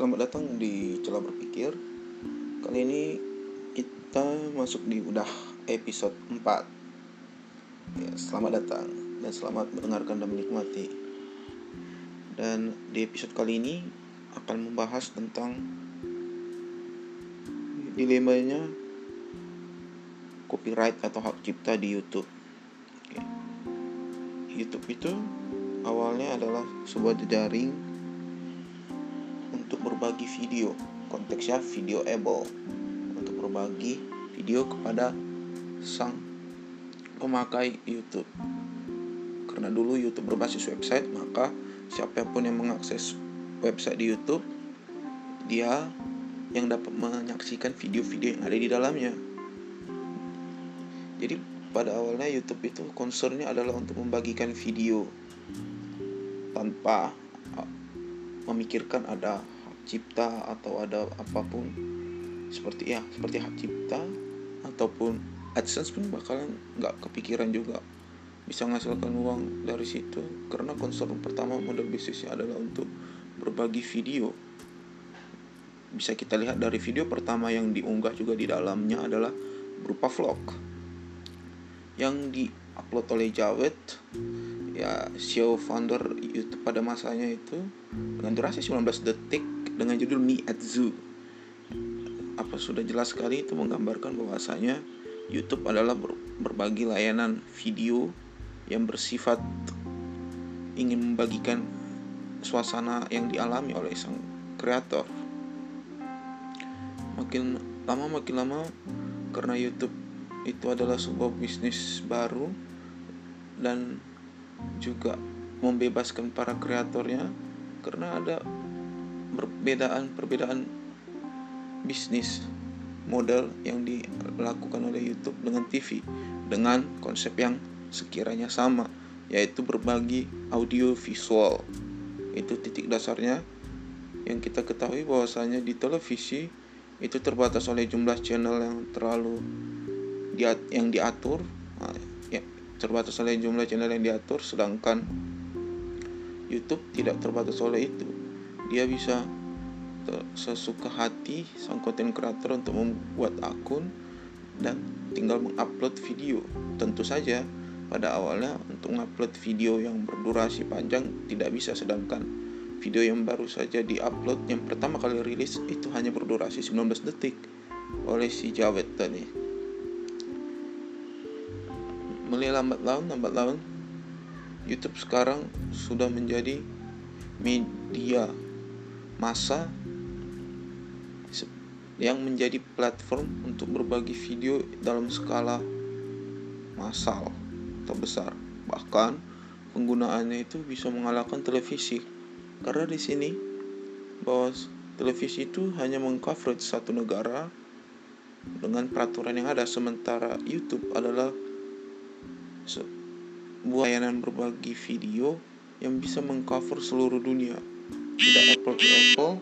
selamat datang di Celah Berpikir. Kali ini kita masuk di udah episode 4. Ya, selamat datang dan selamat mendengarkan dan menikmati. Dan di episode kali ini akan membahas tentang dilemanya copyright atau hak cipta di YouTube. YouTube itu awalnya adalah sebuah jejaring video konteksnya video able untuk berbagi video kepada sang pemakai YouTube. Karena dulu YouTube berbasis website maka siapa pun yang mengakses website di YouTube dia yang dapat menyaksikan video-video yang ada di dalamnya. Jadi pada awalnya YouTube itu concernnya adalah untuk membagikan video tanpa memikirkan ada cipta atau ada apa pun. Seperti ya seperti hak cipta ataupun AdSense pun bakalan nggak kepikiran juga. Bisa menghasilkan uang dari situ karena concern pertama model bisnisnya adalah untuk berbagi video. Bisa kita lihat dari video pertama yang diunggah juga di dalamnya adalah berupa vlog yang diupload oleh Jawed. Ya CEO founder YouTube pada masanya itu dengan durasi 19 detik dengan judul Mi at Zoo. Apa sudah jelas sekali itu menggambarkan bahwasanya YouTube adalah ber berbagi layanan video yang bersifat ingin membagikan suasana yang dialami oleh sang kreator. Makin lama makin lama karena YouTube itu adalah sebuah bisnis baru dan juga membebaskan para kreatornya karena ada perbedaan-perbedaan bisnis model yang dilakukan oleh YouTube dengan TV dengan konsep yang sekiranya sama yaitu berbagi audio visual. Itu titik dasarnya. Yang kita ketahui bahwasanya di televisi itu terbatas oleh jumlah channel yang terlalu diat yang diatur. Nah, ya, terbatas oleh jumlah channel yang diatur sedangkan YouTube tidak terbatas oleh itu dia bisa sesuka hati sang konten kreator untuk membuat akun dan tinggal mengupload video. Tentu saja pada awalnya untuk mengupload video yang berdurasi panjang tidak bisa sedangkan video yang baru saja diupload yang pertama kali rilis itu hanya berdurasi 19 detik oleh si Jawed tadi. Mulai lambat laun, lambat laun YouTube sekarang sudah menjadi media masa yang menjadi platform untuk berbagi video dalam skala massal atau besar. Bahkan penggunaannya itu bisa mengalahkan televisi. Karena di sini bahwa televisi itu hanya mengcoverage satu negara dengan peraturan yang ada sementara YouTube adalah sebuah layanan berbagi video yang bisa mengcover seluruh dunia tidak apple to apple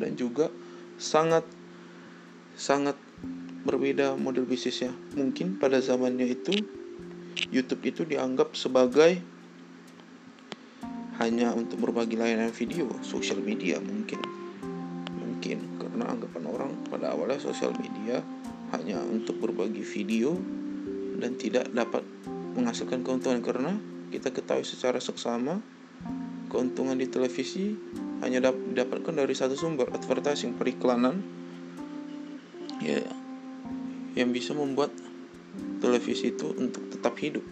dan juga sangat sangat berbeda model bisnisnya. Mungkin pada zamannya itu YouTube itu dianggap sebagai hanya untuk berbagi layanan video, sosial media mungkin. Mungkin karena anggapan orang pada awalnya sosial media hanya untuk berbagi video dan tidak dapat menghasilkan keuntungan karena kita ketahui secara seksama keuntungan di televisi hanya didapatkan dari satu sumber advertising periklanan ya yang bisa membuat televisi itu untuk tetap hidup.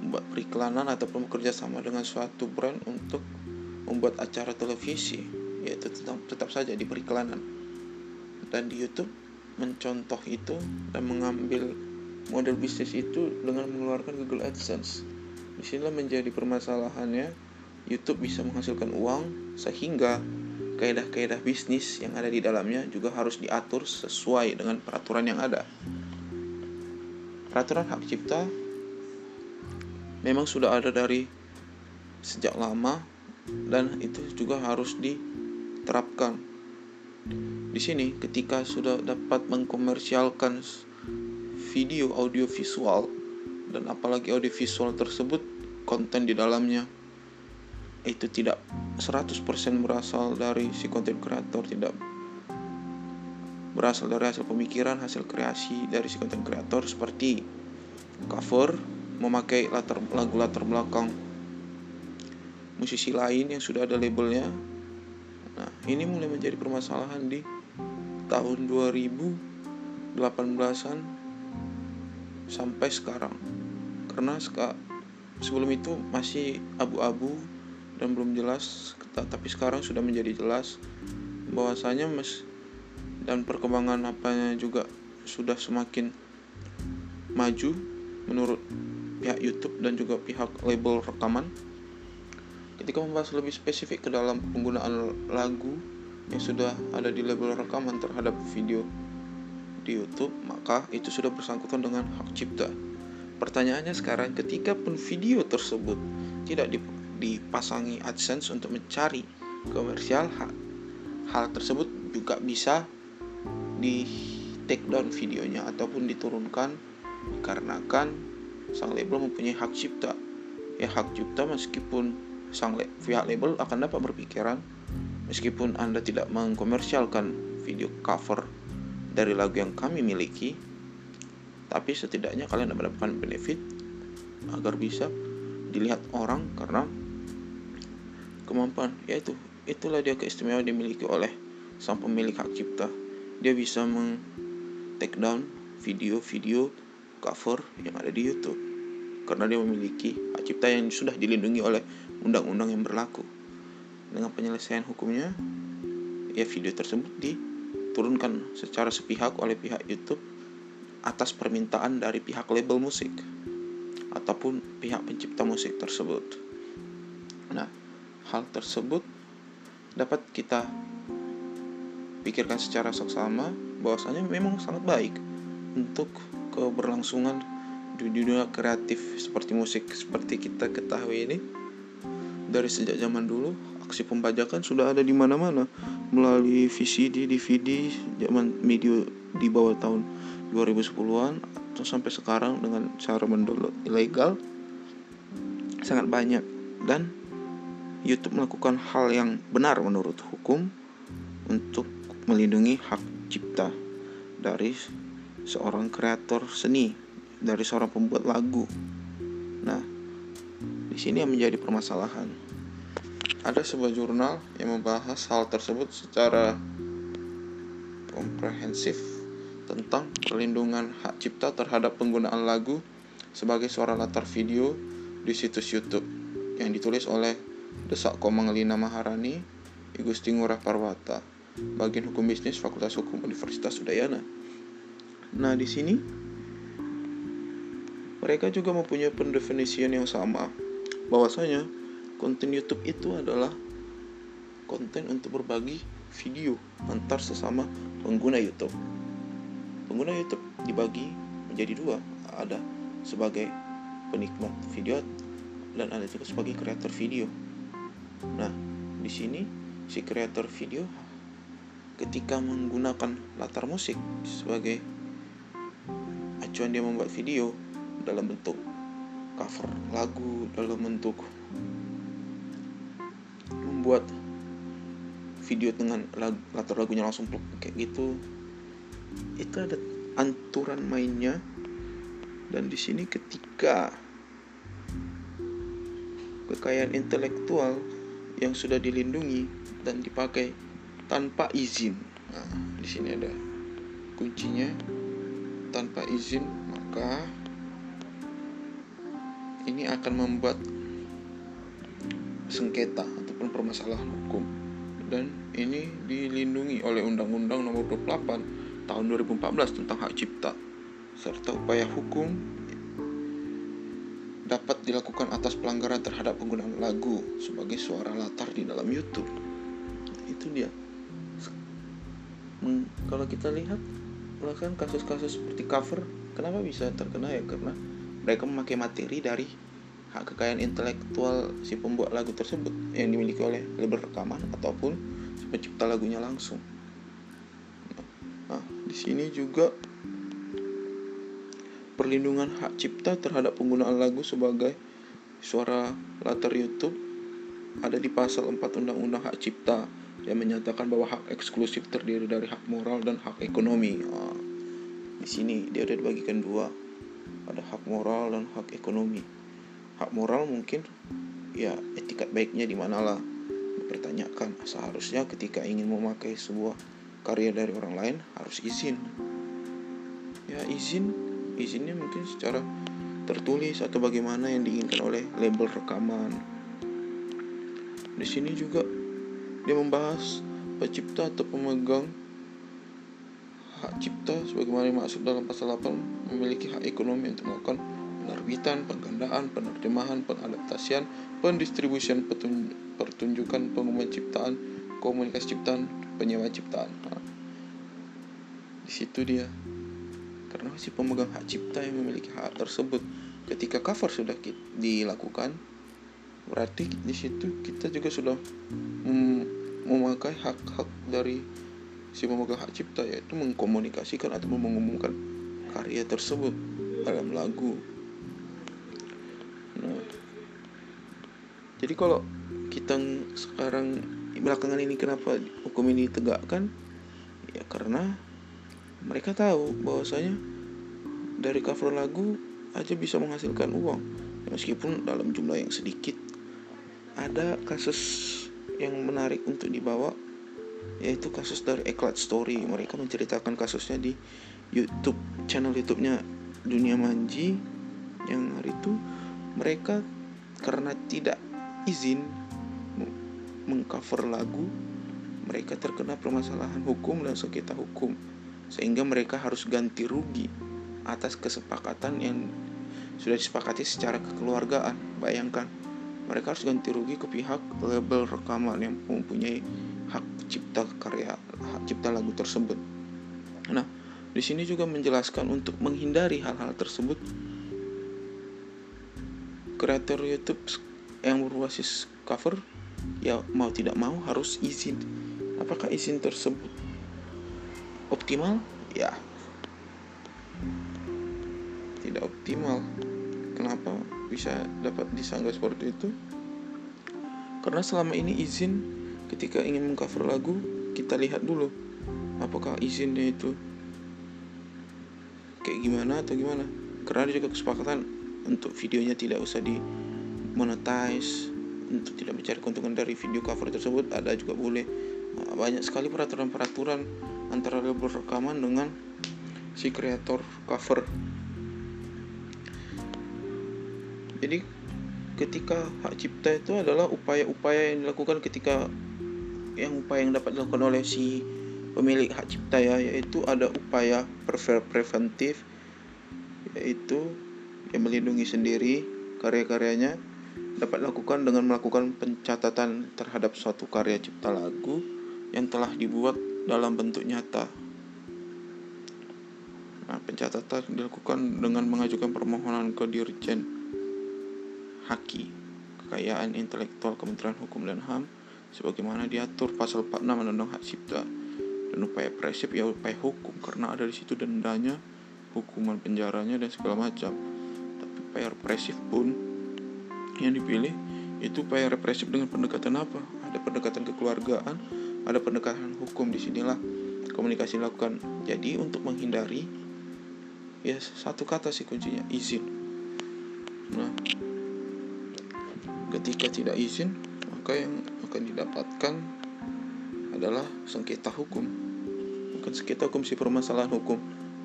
Membuat periklanan ataupun bekerja sama dengan suatu brand untuk membuat acara televisi yaitu tetap, tetap saja di periklanan. Dan di YouTube mencontoh itu dan mengambil model bisnis itu dengan mengeluarkan Google AdSense. Di sinilah menjadi permasalahannya YouTube bisa menghasilkan uang sehingga kaedah-kaedah bisnis yang ada di dalamnya juga harus diatur sesuai dengan peraturan yang ada. Peraturan hak cipta memang sudah ada dari sejak lama dan itu juga harus diterapkan. Di sini ketika sudah dapat mengkomersialkan video audio visual dan apalagi audio visual tersebut konten di dalamnya itu tidak 100% berasal dari si konten kreator tidak berasal dari hasil pemikiran hasil kreasi dari si konten kreator seperti cover memakai latar lagu latar belakang musisi lain yang sudah ada labelnya. Nah ini mulai menjadi permasalahan di tahun 2018an sampai sekarang. Karena sebelum itu masih abu-abu dan belum jelas tapi sekarang sudah menjadi jelas bahwasanya mes dan perkembangan apanya juga sudah semakin maju menurut pihak YouTube dan juga pihak label rekaman. Ketika membahas lebih spesifik ke dalam penggunaan lagu yang sudah ada di label rekaman terhadap video di YouTube maka itu sudah bersangkutan dengan hak cipta. Pertanyaannya sekarang ketika pun video tersebut tidak dipasangi AdSense untuk mencari komersial. Hal, tersebut juga bisa di take down videonya ataupun diturunkan dikarenakan sang label mempunyai hak cipta. Ya hak cipta meskipun sang le pihak label akan dapat berpikiran meskipun anda tidak mengkomersialkan video cover dari lagu yang kami miliki tapi setidaknya kalian dapat mendapatkan benefit agar bisa dilihat orang karena kemampuan. Yaitu itulah dia keistimewaan dimiliki oleh sang pemilik hak cipta. Dia bisa meng take down video-video cover yang ada di YouTube. Karena dia memiliki hak cipta yang sudah dilindungi oleh undang-undang yang berlaku. Dengan penyelesaian hukumnya ya video tersebut diturunkan secara sepihak oleh pihak YouTube atas permintaan dari pihak label musik ataupun pihak pencipta musik tersebut. Nah, hal tersebut dapat kita pikirkan secara seksama bahwasanya memang sangat baik untuk keberlangsungan di dunia kreatif seperti musik. Seperti kita ketahui ini dari sejak zaman dulu aksi pembajakan sudah ada di mana-mana. Melalui VCD, DVD, zaman video di bawah tahun 2010-an atau sampai sekarang dengan cara mendownload ilegal sangat banyak. Dan YouTube melakukan hal yang benar menurut hukum untuk melindungi hak cipta dari seorang kreator seni, dari seorang pembuat lagu. Nah, di sini yang menjadi permasalahan. Ada sebuah jurnal yang membahas hal tersebut secara komprehensif tentang perlindungan hak cipta terhadap penggunaan lagu sebagai suara latar video di situs YouTube yang ditulis oleh Desak Komanglina Maharani, Igusti Ngurah Parwata, bagian hukum bisnis Fakultas Hukum Universitas Udayana. Nah, di sini mereka juga mempunyai pendefinisian yang sama, bahwasanya konten YouTube itu adalah konten untuk berbagi video antar sesama pengguna YouTube. Pengguna YouTube dibagi menjadi dua, ada sebagai penikmat video dan ada juga sebagai kreator video. Nah, di sini si kreator video ketika menggunakan latar musik sebagai acuan dia membuat video dalam bentuk cover lagu, dalam bentuk membuat video dengan lagu, latar lagunya langsung kayak gitu. Itu ada aturan mainnya dan di sini ketika kekayaan intelektual yang sudah dilindungi dan dipakai tanpa izin. Nah, di sini ada kuncinya tanpa izin, maka ini akan membuat sengketa ataupun permasalahan hukum dan ini dilindungi oleh Undang-Undang Nomor 28 Tahun 2014 tentang hak cipta serta upaya hukum dapat dilakukan atas pelanggaran terhadap penggunaan lagu sebagai suara latar di dalam YouTube. Itu dia. Hmm, kalau kita lihat, bahkan kasus-kasus seperti cover, kenapa bisa terkena ya? Karena mereka memakai materi dari hak kekayaan intelektual si pembuat lagu tersebut yang dimiliki oleh label rekaman ataupun si pencipta lagunya langsung. Nah, di sini juga perlindungan hak cipta terhadap penggunaan lagu sebagai suara latar YouTube ada di pasal 4 Undang-Undang Hak Cipta yang menyatakan bahwa hak eksklusif terdiri dari hak moral dan hak ekonomi. Nah, di sini dia udah dibagikan dua, ada hak moral dan hak ekonomi. Hak moral mungkin ya etikat baiknya di manalah dipertanyakan. Seharusnya ketika ingin memakai sebuah karya dari orang lain harus izin. Ya izin, izinnya mungkin secara tertulis atau bagaimana yang diinginkan oleh label rekaman. Di sini juga dia membahas pencipta atau pemegang hak cipta sebagaimana dimaksud dalam pasal 8 memiliki hak ekonomi untuk melakukan penerbitan, penggandaan, penerjemahan, pengadaptasian, pendistribusian, pertunjukan, pengumuman ciptaan, komunikasi ciptaan, penyewaan ciptaan. Nah, di situ dia karena si pemegang hak cipta yang memiliki hak tersebut ketika cover sudah dilakukan berarti di situ kita juga sudah memakai hak-hak dari si pemegang hak cipta yaitu mengkomunikasikan atau mengumumkan karya tersebut dalam lagu. Nah, jadi kalau kita sekarang belakangan ini kenapa hukum ini ditegakkan? Ya karena mereka tahu bahwasanya dari cover lagu aja bisa menghasilkan uang meskipun dalam jumlah yang sedikit. Ada kasus yang menarik untuk dibawa yaitu kasus dari Eklat Story. Mereka menceritakan kasusnya di YouTube channel YouTube-nya Dunia Manji. Yang hari itu mereka karena tidak izin mengcover lagu mereka terkena permasalahan hukum dan sengketa hukum sehingga mereka harus ganti rugi atas kesepakatan yang sudah disepakati secara kekeluargaan. Bayangkan, mereka harus ganti rugi ke pihak label rekaman yang mempunyai hak cipta karya, hak cipta lagu tersebut. Nah, di sini juga menjelaskan untuk menghindari hal-hal tersebut, kreator YouTube yang berbasis cover ya mau tidak mau harus izin. Apakah izin tersebut optimal? Ya. Tidak optimal. Kenapa bisa dapat disanggah seperti itu? Karena selama ini izin ketika ingin mengcover lagu kita lihat dulu apakah izinnya itu kayak gimana atau gimana. Karena ada juga kesepakatan untuk videonya tidak usah di monetize untuk tidak mencari keuntungan dari video cover tersebut ada juga boleh. Banyak sekali peraturan-peraturan antara label rekaman dengan si kreator cover. Jadi ketika hak cipta itu adalah upaya-upaya yang dilakukan ketika yang upaya yang dapat dilakukan oleh si pemilik hak cipta ya yaitu ada upaya preventif yaitu yang melindungi sendiri karya-karyanya dapat dilakukan dengan melakukan pencatatan terhadap suatu karya cipta lagu yang telah dibuat dalam bentuk nyata. Nah, pencatatan dilakukan dengan mengajukan permohonan ke Dirjen Haki, Kekayaan Intelektual Kementerian Hukum dan HAM, sebagaimana diatur pasal 46 Undang-Undang Hak Cipta. Dan upaya presip ya upaya hukum karena ada di situ dendanya, hukuman penjaranya dan segala macam. Tapi upaya represif pun yang dipilih itu upaya represif dengan pendekatan apa? Ada pendekatan kekeluargaan, ada pendekatan hukum di sinilah komunikasi dilakukan. Jadi untuk menghindari ya satu kata sih kuncinya izin. Nah, ketika tidak izin maka yang akan didapatkan adalah sengketa hukum. Bukan sengketa hukum sih permasalahan hukum.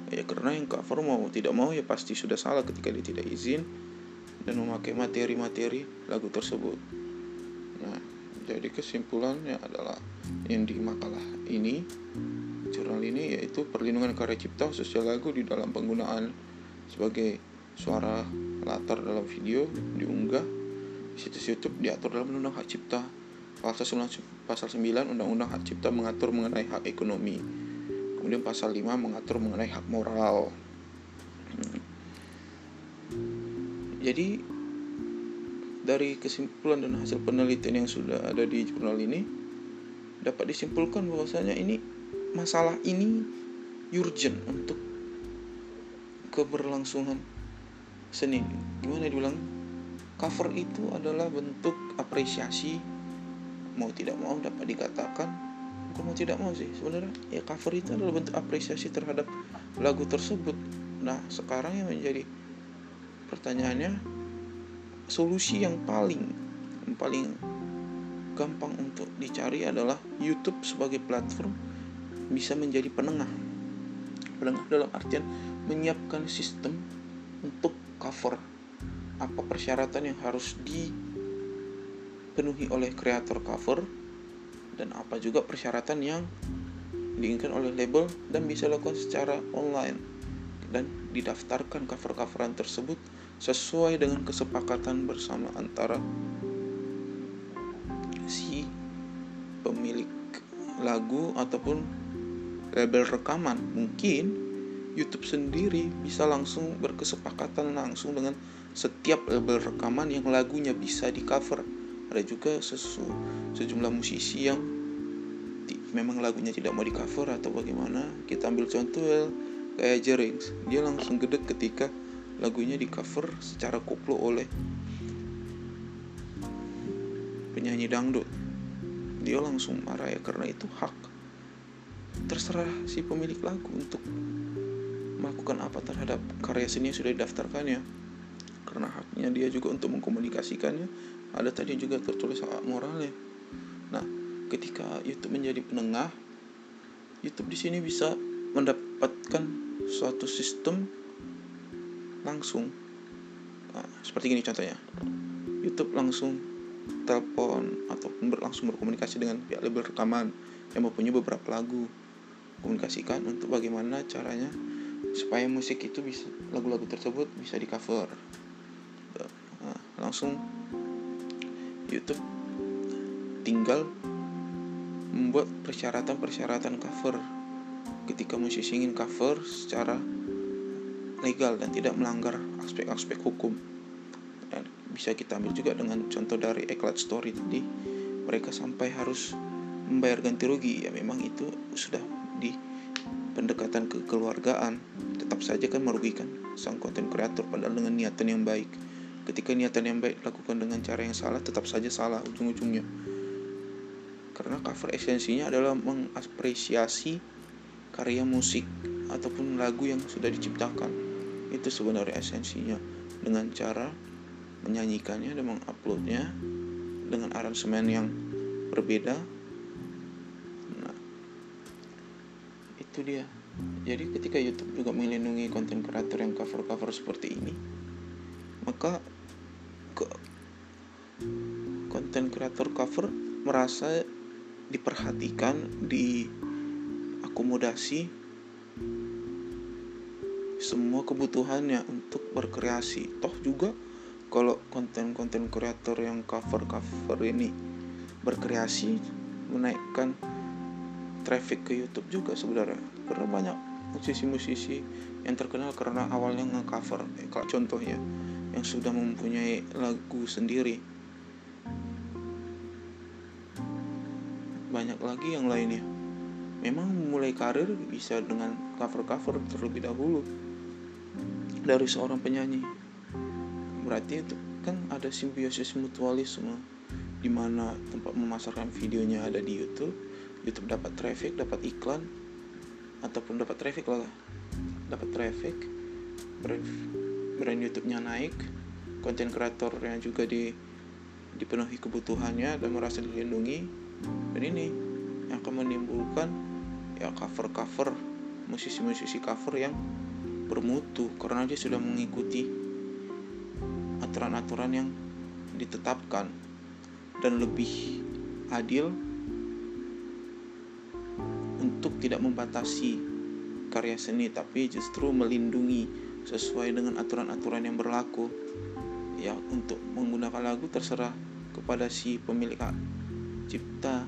Ya karena yang cover mau tidak mau ya pasti sudah salah ketika dia tidak izin dan memakai materi-materi lagu tersebut. Jadi kesimpulannya adalah yang di makalah ini jurnal ini yaitu perlindungan karya cipta khususnya lagu di dalam penggunaan sebagai suara latar dalam video diunggah di situs YouTube diatur dalam Undang-Undang Hak Cipta pasal 9 pasal 9 Undang-Undang Hak Cipta mengatur mengenai hak ekonomi kemudian pasal 5 mengatur mengenai hak moral hmm. jadi dari kesimpulan dan hasil penelitian yang sudah ada di jurnal ini dapat disimpulkan bahwasanya ini masalah ini urgent untuk keberlangsungan seni. Gimana dibilang? Cover itu adalah bentuk apresiasi mau tidak mau dapat dikatakan bukan mau tidak mau sih sebenarnya ya cover itu adalah bentuk apresiasi terhadap lagu tersebut nah sekarang yang menjadi pertanyaannya solusi yang paling yang paling gampang untuk dicari adalah YouTube sebagai platform bisa menjadi penengah. Penengah dalam artian menyiapkan sistem untuk cover apa persyaratan yang harus dipenuhi oleh kreator cover dan apa juga persyaratan yang diinginkan oleh label dan bisa dilakukan secara online dan didaftarkan cover-coveran tersebut sesuai dengan kesepakatan bersama antara si pemilik lagu ataupun label rekaman. Mungkin YouTube sendiri bisa langsung berkesepakatan langsung dengan setiap label rekaman yang lagunya bisa di cover ada juga sesu, sejumlah musisi yang memang lagunya tidak mau di cover atau bagaimana. Kita ambil contoh ya, kayak Jerings. Dia langsung gede ketika lagunya di cover secara koplo oleh penyanyi dangdut. Dia langsung marah ya karena itu hak. Terserah si pemilik lagu untuk melakukan apa terhadap karya seni yang sudah didaftarkan ya karena haknya dia juga untuk mengkomunikasikannya. Ada tadi juga tertulis hak moralnya. Nah ketika YouTube menjadi penengah YouTube di sini bisa mendapatkan suatu sistem langsung. Nah, seperti ini contohnya. YouTube langsung telepon atau langsung berkomunikasi dengan pihak label rekaman yang mempunyai beberapa lagu. Komunikasikan untuk bagaimana caranya supaya musik itu bisa lagu-lagu tersebut bisa di cover nah, langsung YouTube tinggal membuat persyaratan-persyaratan cover. Ketika musisi ingin cover secara legal dan tidak melanggar aspek-aspek hukum. Dan bisa kita ambil juga dengan contoh dari Eclat Story tadi mereka sampai harus membayar ganti rugi. Ya memang itu sudah di pendekatan kekeluargaan. Tetap saja kan merugikan sang konten kreator padahal dengan niatan yang baik. Ketika niatan yang baik dilakukan dengan cara yang salah tetap saja salah ujung-ujungnya. Karena cover esensinya adalah mengapresiasi karya musik ataupun lagu yang sudah diciptakan itu sebenarnya esensinya. Dengan cara menyanyikannya dan menguploadnya dengan aransemen yang berbeda. Nah itu dia. Jadi ketika YouTube juga melindungi konten kreator yang cover-cover seperti ini maka konten kreator cover merasa diperhatikan diakomodasi semua kebutuhannya untuk berkreasi. Toh juga kalau konten-konten kreator yang cover-cover ini berkreasi menaikkan traffic ke YouTube juga sebenarnya. Karena banyak musisi-musisi yang terkenal karena awalnya nge-cover. Eh, contohnya yang sudah mempunyai lagu sendiri. Banyak lagi yang lainnya. Memang mulai karir bisa dengan cover-cover terlebih dahulu dari seorang penyanyi. Berarti itu kan ada simbiosis mutualisme di mana tempat memasarkan videonya ada di YouTube YouTube dapat traffic dapat iklan ataupun dapat traffic lah dapat traffic brand YouTube-nya naik konten kreatornya juga di dipenuhi kebutuhannya dan merasa dilindungi. Dan ini yang akan menimbulkan ya cover-cover musisi-musisi cover yang bermutu karena dia sudah mengikuti aturan-aturan yang ditetapkan. Dan lebih adil untuk tidak membatasi karya seni tapi justru melindungi sesuai dengan aturan-aturan yang berlaku. Ya untuk menggunakan lagu terserah kepada si pemilik hak cipta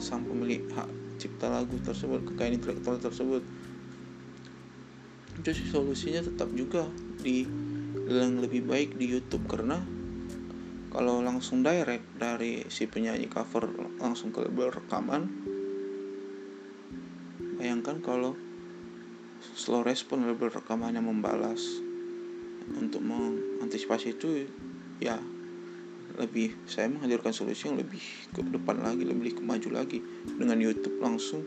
sang pemilik hak cipta lagu tersebut kekayaan intelektual tersebut jadi solusinya tetap juga di yang lebih baik di YouTube. Karena kalau langsung direct dari si penyanyi cover langsung ke label rekaman bayangkan kalau slow respon label rekamannya membalas untuk mengantisipasi itu ya lebih saya menghadirkan solusi yang lebih ke depan lagi lebih ke maju lagi dengan YouTube langsung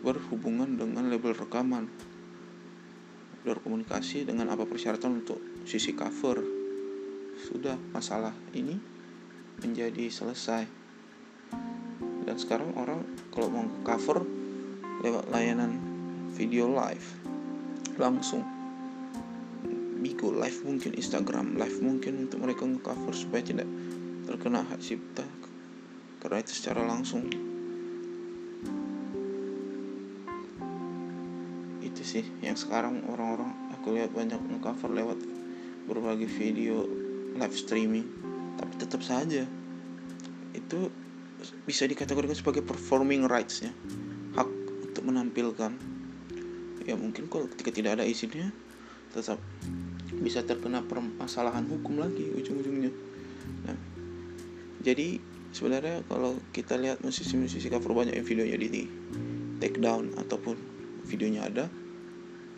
berhubungan dengan label rekaman berkomunikasi dengan apa persyaratan untuk sisi cover. Sudah masalah ini menjadi selesai. Dan sekarang orang kalau mau cover lewat layanan video live langsung. Bigo live mungkin Instagram live mungkin untuk mereka ngecover supaya tidak terkena hak cipta. Karena itu secara langsung sih yang sekarang orang-orang aku lihat banyak ngecover lewat berbagai video live streaming tapi tetap saja itu bisa dikategorikan sebagai performing rights ya hak untuk menampilkan. Ya mungkin kalau ketika tidak ada izinnya tetap bisa terkena permasalahan hukum lagi ujung-ujungnya. Nah jadi sebenarnya kalau kita lihat musisi-musisi cover banyak yang videonya di take down ataupun videonya ada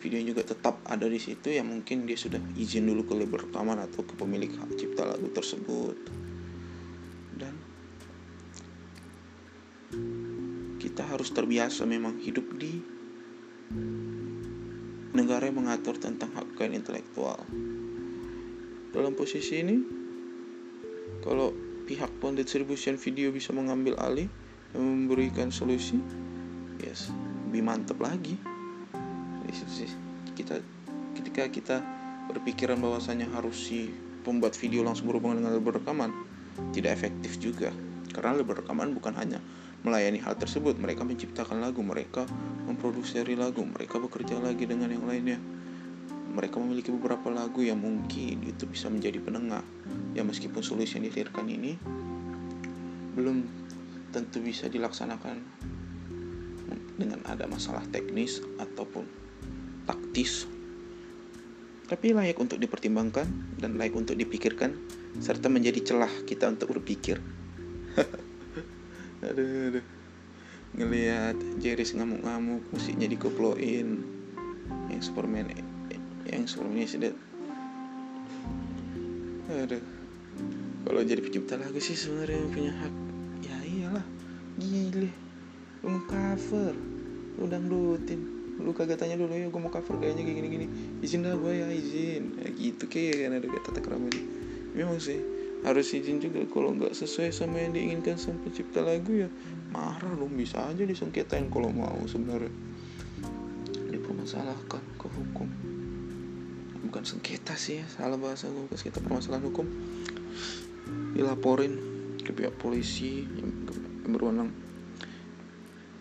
videonya juga tetap ada di situ ya mungkin dia sudah izin dulu ke label rekaman atau ke pemilik hak cipta lagu tersebut dan kita harus terbiasa memang hidup di negara yang mengatur tentang hak kekayaan intelektual. Dalam posisi ini, kalau pihak pendistribusian video bisa mengambil alih dan memberikan solusi, yes, lebih mantap lagi. Di kita ketika kita berpikiran bahwasanya harus si pembuat video langsung berhubungan dengan label rekaman, tidak efektif juga. Karena label rekaman bukan hanya melayani hal tersebut. Mereka menciptakan lagu, mereka memproduksi lagu, mereka bekerja lagi dengan yang lainnya. Mereka memiliki beberapa lagu yang mungkin itu bisa menjadi penengah. Ya meskipun solusi yang dihadirkan ini belum tentu bisa dilaksanakan dengan ada masalah teknis ataupun taktis. Tapi layak untuk dipertimbangkan dan layak untuk dipikirkan serta menjadi celah kita untuk berpikir. Aduh, aduh. ngelihat Jeris ngamuk-ngamuk musiknya dikoploin. Yang Superman yang Superman sudah aduh. Kalau jadi pencipta lagu sih sebenarnya punya hak. Ya iyalah. Gile lu cover lu dangdutin lu kagak tanya dulu ya gue mau cover kayaknya kayak gini-gini. Izin dah gue ya izin. Ya gitu kayak kan ada tata kerama memang sih harus izin juga kalau nggak sesuai sama yang diinginkan sama pencipta lagu ya. Marah dong bisa aja disengketain kalau mau sebenarnya. Dipermasalahkan ke hukum. Bukan sengketa sih ya salah bahasa gue sengketa permasalahan hukum. Dilaporin ke pihak polisi yang berwenang.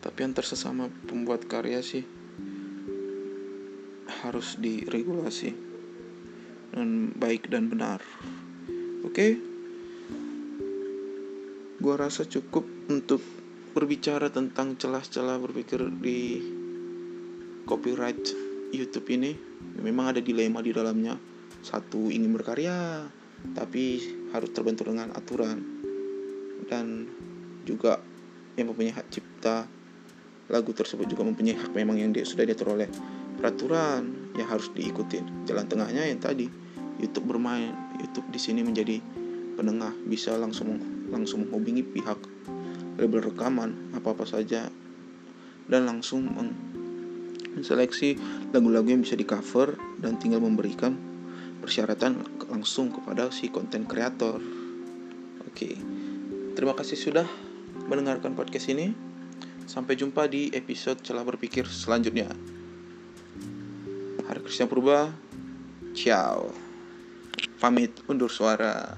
Tapi yang tersesama pembuat karya sih harus diregulasi dengan baik dan benar. Oke? Okay? gua rasa cukup untuk berbicara tentang celah-celah berpikir di copyright YouTube ini. Memang ada dilema di dalamnya. Satu ingin berkarya tapi harus terbentur dengan aturan. Dan juga yang mempunyai hak cipta lagu tersebut juga mempunyai hak memang yang dia sudah diatur oleh peraturan yang harus diikuti jalan tengahnya yang tadi YouTube bermain YouTube di sini menjadi penengah bisa langsung langsung menghubungi pihak label rekaman apa-apa saja dan langsung menseleksi lagu-lagu yang bisa di cover dan tinggal memberikan persyaratan langsung kepada si konten kreator. Oke, terima kasih sudah mendengarkan podcast ini. Sampai jumpa di episode celah berpikir selanjutnya. Hari Krisna Purba, ciao. Pamit undur suara.